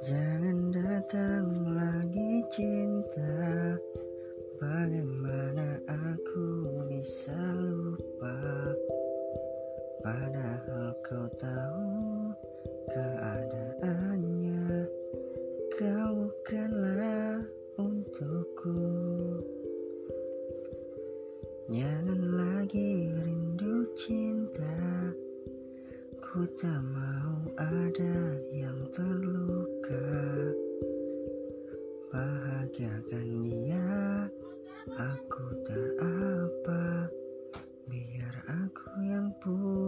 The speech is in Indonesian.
Jangan datang lagi cinta. Bagaimana aku bisa lupa? Padahal kau tahu keadaannya. Kau bukanlah untukku. Jangan lagi rindu cinta. Ku tak mau ada bahagiakan dia. Aku tak apa. Biar aku yang punya.